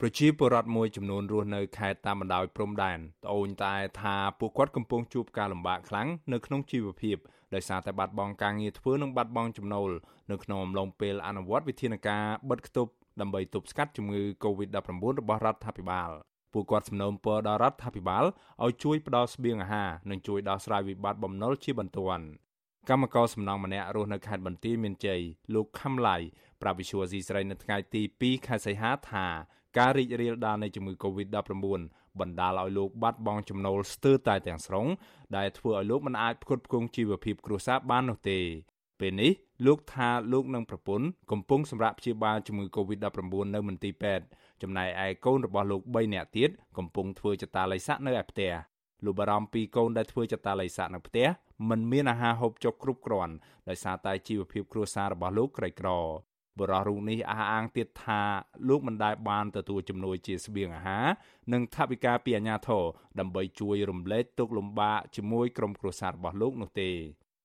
ប្រជាពលរដ្ឋមួយចំនួនរស់នៅខេត្តតាមបណ្ដោយព្រំដែនត្អូញត្អែថាពួកគាត់កំពុងជួបការលំបាកខ្លាំងនៅក្នុងជីវភាពដោយសារតែបាត់បង់ការងារធ្វើនិងបាត់បង់ចំណូលនៅក្នុងអំឡុងពេលអនុវត្តវិធានការបិទគប់ដើម្បីទប់ស្កាត់ជំងឺ Covid-19 របស់រដ្ឋាភិបាលពួកគាត់សំណូមពរដល់រដ្ឋាភិបាលឲ្យជួយផ្ដល់ស្បៀងអាហារនិងជួយដោះស្រាយវិបត្តិបំណុលជាបន្ទាន់កម្មករសំណង់ម្នាក់រស់នៅខេត្តបន្ទាយមានជ័យលោកខំឡៃប្រាប់វិសុវអស៊ីស្រីនៅថ្ងៃទី2ខែសីហាថា ការរីករាលដាលនៃជំងឺ Covid-19 បណ្ដាលឲ្យលោកបាត់បង់ចំណូលស្ទើរតែទាំងស្រុងដែលធ្វើឲ្យលោកមិនអាចផ្គត់ផ្គង់ជីវភាពគ្រួសារបាននោះទេពេលនេះលោកថាលោកនិងប្រពន្ធកំពុងសម្រាប់ព្យាបាលជំងឺ Covid-19 នៅមន្ទីរពេទ្យចំណែកឯកូនរបស់លោក3នាក់ទៀតកំពុងធ្វើចតាល័យស័កនៅឯផ្ទះលោកបារម្ភពីកូនដែលធ្វើចតាល័យស័កនៅផ្ទះមិនមានអាហារហូបចុកគ្រប់គ្រាន់ដោយសារតែជីវភាពគ្រួសាររបស់លោកក្រីក្រ បុរសរូបនេះអះអាងទៀតថាលោកមិនដែលបានទទួលជំនួយជាស្បៀងអាហារនិងថវិកាពីអាជ្ញាធរដើម្បីជួយរំលែកទុក្ខលំបាកជាមួយក្រុមគ្រួសាររបស់លោកនោះទេ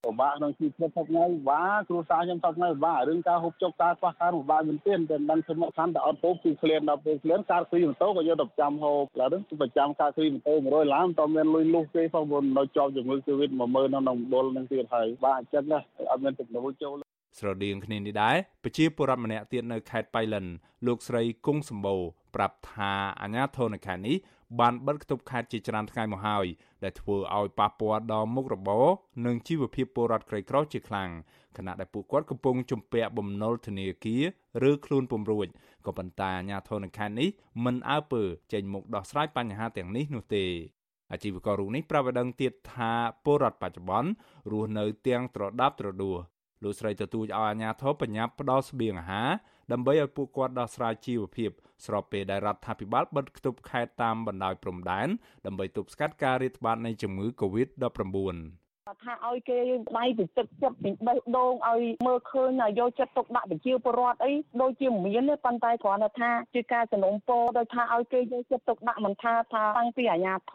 ពិបាកក្នុងជីវិតសប្ងៃបាគ្រួសារខ្ញុំសប្ងៃបារឿងការហូបចុកការខ្វះការពិបាកមែនទែនតែមិនស្មោះខាន់តែអត់ហូបគឺឃ្លានដល់ពេលឃ្លានការគ្រីម៉ូតូក៏យកទៅប្រចាំហូបឡើយប្រចាំការគ្រីម៉ូតូ100ឡានតមានលុយលុះគេផងនៅជាប់ជំងឺកូវីដ10000នៅក្នុងដុលនឹងទៀតហើយបាក់ចិត្តណាអត់មានទឹកនូចូល ស្រដៀងគ្នានេះដែរប្រជាពលរដ្ឋម្នាក់ទៀតនៅខេត្តបៃលិនលោកស្រីគង់សម្បូរប្រាប់ថាអាញាធននៅខេត្តនេះបានបិទគប់ខេត្តជាច្រើនថ្ងៃមកហើយដែលធ្វើឲ្យប៉ះពាល់ដល់មុខរបរនិងជីវភាពពលរដ្ឋក្រីក្រជាខ្លាំងខណៈដែលពួកគាត់កំពុងជំពាក់បំណុលធនាគារឬខ្លួនពំរួចក៏ប៉ុន្តែអាញាធននៅខេត្តនេះមិនអើពើចេញមុខដោះស្រាយបញ្ហាទាំងនេះនោះទេអាជីវកររូបនេះប្រាប់ឲ្យដឹងទៀតថាពលរដ្ឋបច្ចុប្បន្នរស់នៅទាំងត្រដាប់ត្រដួស លោកស្រីទទូចឲ្យអាជ្ញាធរបញ្ញាប់ផ្ដល់ស្បៀងអាហារដើម្បីឲ្យពួកគាត់ដោះស្រាយជីវភាពស្របពេលដែលរដ្ឋាភិបាលបិទគប់ខេត្តតាមបណ្ដោយព្រំដែនដើម្បីទប់ស្កាត់ការរាតត្បាតនៃជំងឺ Covid-19 ថាឲ្យគេដៃពីទឹកចិត្តពីបេះដូងឲ្យមើលឃើញឲ្យយកចិត្តទុកដាក់ប្រជាពលរដ្ឋអីដូចជាមិនមានទេប៉ុន្តែគ្រាន់តែថាជាការសំណូមពរដោយថាឲ្យគេយកចិត្តទុកដាក់មិនថាថាតាំងពីអាជ្ញាធ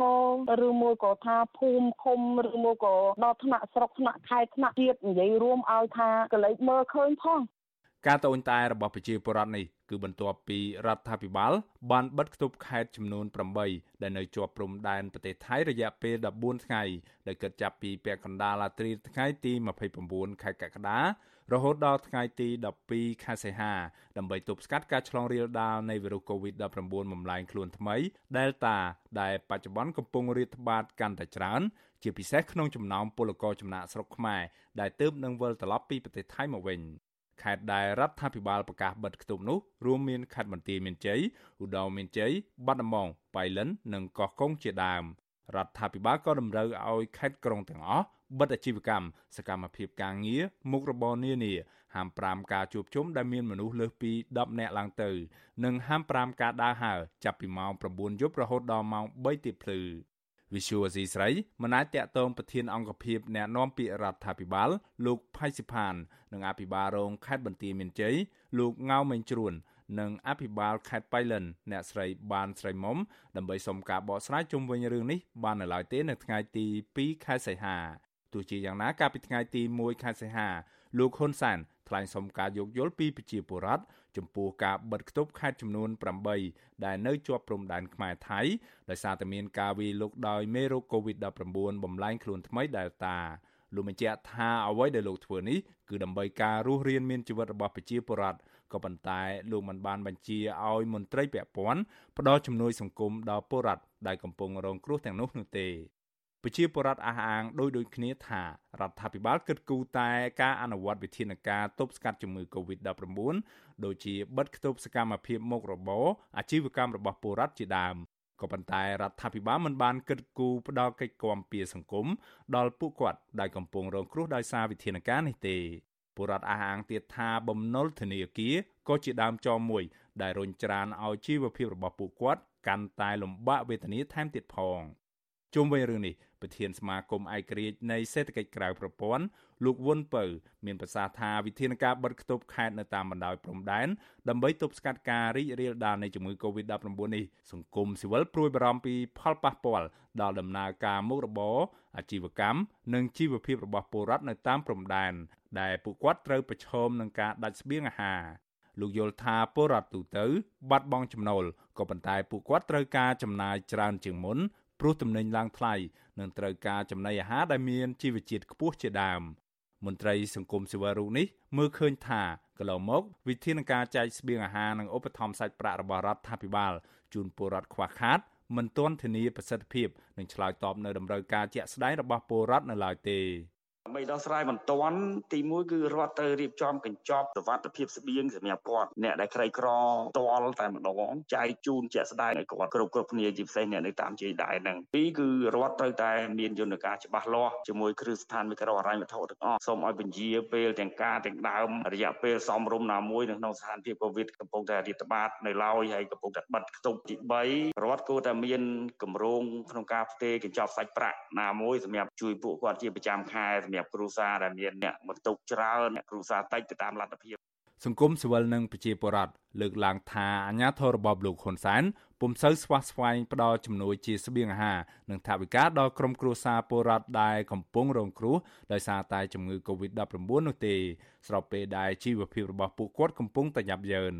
រឬមួយក៏ថាភូមិឃុំឬមួយក៏ដល់ថ្នាក់ស្រុកថ្នាក់ខេត្តថ្នាក់ជាតិនិយាយរួមឲ្យថាកលេចមើលឃើញផងការត្អូញត្អែរបស់ប្រជាពលរដ្ឋនេះ គឺបន្ទាប់ពីរដ្ឋាភិបាលបានបិទគប់ខេត្តចំនួន8ដែលនៅជាប់ព្រំដែនប្រទេសថៃរយៈពេល14ថ្ងៃដែលគិតចាប់ពីពាក់កណ្ដាលអាត្រីថ្ងៃទី29ខែកក្កដារហូតដល់ថ្ងៃទី12ខែសីហាដើម្បីទប់ស្កាត់ការឆ្លងរាលដាលនៃវីរុស COVID-19 បំលែងខ្លួនថ្មី Delta ដែលបច្ចុប្បន្នកំពុងរាតត្បាតកាន់តែច្រើន ជាពិសេសក្នុងចំណោមពលករចំណាក់ស្រុកខ្មែរដែលទើបនឹងវិលត្រឡប់ពីប្រទេសថៃមកវិញ។ ខេត្តដែលរដ្ឋាភិបាលប្រកាសបិទគប់នោះរួមមានខេត្តបន្ទាយមានជ័យឧត្តរមានជ័យបាត់ដំបងបៃលិននិងកោះកុងជាដើមរដ្ឋាភិបាលក៏តម្រូវឲ្យខេត្តក្រុងទាំងអស់បិទអាជីវកម្មសកម្មភាពការងារមុខរបរនានាហាម5ការជួបជុំដែលមានមនុស្សលើសពី10នាក់ឡើងទៅ និងហាម5ការដើរហើរចាប់ពីម៉ោង9យប់រហូតដល់ម៉ោង3ទៀបភ្លឺ វិសុវអស៊ីស្រីមិនអាចតាក់ទងប្រធានអង្គភិបអ្នកណែនាំពាក្យរដ្ឋាភិបាលលោកផៃសិផាន និងអភិបាលរងខេត្តបន្ទាយមានជ័យលោកងៅមេងជ្រួននិងអភិបាលខេត្តបៃលិនអ្នកស្រីបានស្រីមុំដើម្បីសុំការបកស្រាយជុំវិញរឿងនេះបាននៅឡើយទេនៅថ្ងៃទី2ខែសីហា ទោះជាយ៉ាងណាកាលពីថ្ងៃទី1ខែសីហាលោកហ៊ុនសានថ្លែងសុំការយោគយល់ពីប្រជាពលរដ្ឋចំពោះការបិទគប់ខេត្តចំនួន8ដែលនៅជាប់ព្រំដែនខ្មែរថៃដោយសារតែមានការវាយលុកដោយមេរោគ COVID-19 បំលែងខ្លួនថ្មី Delta លោកបញ្ជាក់ថាអ្វីដែលលោកធ្វើនេះគឺដើម្បីការរស់រានមានជីវិតរបស់ប្រជាពលរដ្ឋក៏ប៉ុន្តែលោកមិនបានបញ្ជាឲ្យមន្ត្រីពាក់ព័ន្ធផ្ដល់ជំនួយសង្គមដល់ពលរដ្ឋដែលកំពុងរងគ្រោះទាំងនោះនោះទេ ប្រជាពលរដ្ឋអះអាងដោយដូចគ្នាថារដ្ឋាភិបាលគិតគូរតែការអនុវត្តវិធានការទប់ស្កាត់ជំងឺ Covid-19 ដូចជាបិទគប់សកម្មភាពមុខរបរអាជីវកម្មរបស់ពលរដ្ឋជាដើមក៏ប៉ុន្តែរដ្ឋាភិបាលមិនបានគិតគូរផ្ដល់កិច្ចគាំពារសង្គមដល់ពួកគាត់ដែលកំពុងរងគ្រោះដោយសារវិធានការនេះទេពលរដ្ឋអះអាងទៀតថាបំណុលធនាគារក៏ជាដើមចមមួយ ដែលរុញច្រានឲ្យជីវភាពរបស់ពួកគាត់កាន់តែលំបាកវេទនាថែមទៀតផងជុំវិញរឿងនេះ ប្រធានសមាគមឯករាជ្យនៃសេដ្ឋកិច្ចក្រៅប្រព័ន្ធលោកវុនពៅ មានប្រសាសន៍ថាវិធានការបិទគប់ខេត្តនៅតាមបណ្ដោយព្រំដែនដើម្បីទប់ស្កាត់ការរីករាលដាលនៃជំងឺ Covid-19 នេះសង្គមស៊ីវិលព្រួយបារម្ភពីផលប៉ះពាល់ដល់ដំណើរការមុខរបរអាជីវកម្មនិងជីវភាពរបស់ពលរដ្ឋនៅតាមព្រំដែនដែលពួកគាត់ត្រូវប្រឈមនឹងការដាច់ស្បៀងអាហារលោកយល់ថាពលរដ្ឋទូទៅ បាត់បង់ចំណូលក៏ប៉ុន្តែពួកគាត់ត្រូវការចំណាយច្រើនជាងមុនព្រោះទំនិញឡើងថ្លៃ និងត្រូវការចំណីអាហារដែលមានជីវជាតិខ្ពស់ជាដើមមន្ត្រីសង្គមស៊ីវិលរូបនេះមើលឃើញថាកន្លងមកវិធានការចែកស្បៀងអាហារនិងឧបត្ថម្ភសាច់ប្រាក់របស់រដ្ឋាភិបាលជូនពលរដ្ឋខ្វះខាតមិនទាន់ធានាប្រសិទ្ធភាពនិងឆ្លើយតបនៅតម្រូវការជាក់ស្ដែងរបស់ពលរដ្ឋនៅឡើយទេ ដើម្បីដោះស្រាយបន្ទាន់ទី1គឺរដ្ឋត្រូវរៀបចំកញ្ចប់សុវត្ថិភាពស្បៀងសម្រាប់គាត់អ្នកដែលក្រីក្រតលតែម្ដងចែកជូនជាក់ស្ដែងឲ្យគាត់គ្រប់គ្រប់គ្នាជាពិសេសអ្នកនៅតាមជាយដែរហ្នឹងពីរគឺរដ្ឋត្រូវតែមានយន្តការច្បាស់លាស់ជាមួយគ្រឹះស្ថានមីក្រូហិរញ្ញវត្ថុទាំងអស់សូមឲ្យបញ្ជាពេលទាំងការទាំងដើមរយៈពេលសមរម្យណាមួយនៅក្នុងស្ថានភាពកូវីដកំពុងតែរាតត្បាតនៅឡើយហើយកំពុងតែបិទខ្ទប់ទី3រដ្ឋគួរតែមានគម្រោងក្នុងការផ្ទេរកញ្ចប់សាច់ប្រាក់ណាមួយសម្រាប់ជួយពួកគាត់ជាប្រចាំខែសម្រាប់គ្រួសារដែលមានអ្នកបន្ទុកច្រើនអ្នកគ្រួសារតិចទៅតាមលទ្ធភាពសង្គមស៊ីវិលនិងប្រជាពលរដ្ឋលើកឡើងថាអាញាធររបបលោកហ៊ុនសែនពុំសូវស្វាស្វែងផ្ដល់ជំនួយជាស្បៀងអាហារនិងថវិកាដល់ក្រុមគ្រួសារពលរដ្ឋដែលកំពុងរងគ្រោះដោយសារតែជំងឺ Covid-19 នោះទេ ស្របពេលដែលជីវភាពរបស់ពួកគាត់កំពុងតែយ៉ាប់យ៉ឺន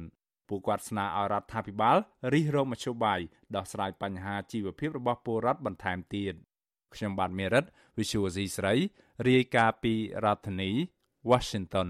ពួកគាត់ស្នើឲ្យរដ្ឋាភិបាលរិះរកមធ្យោបាយដោះស្រាយបញ្ហាជីវភាពរបស់ពលរដ្ឋបន្ថែមទៀត ខ្ញុំបាទមេរិត Visual C ស្រីរាយការណ៍ពីរដ្ឋធានី Washington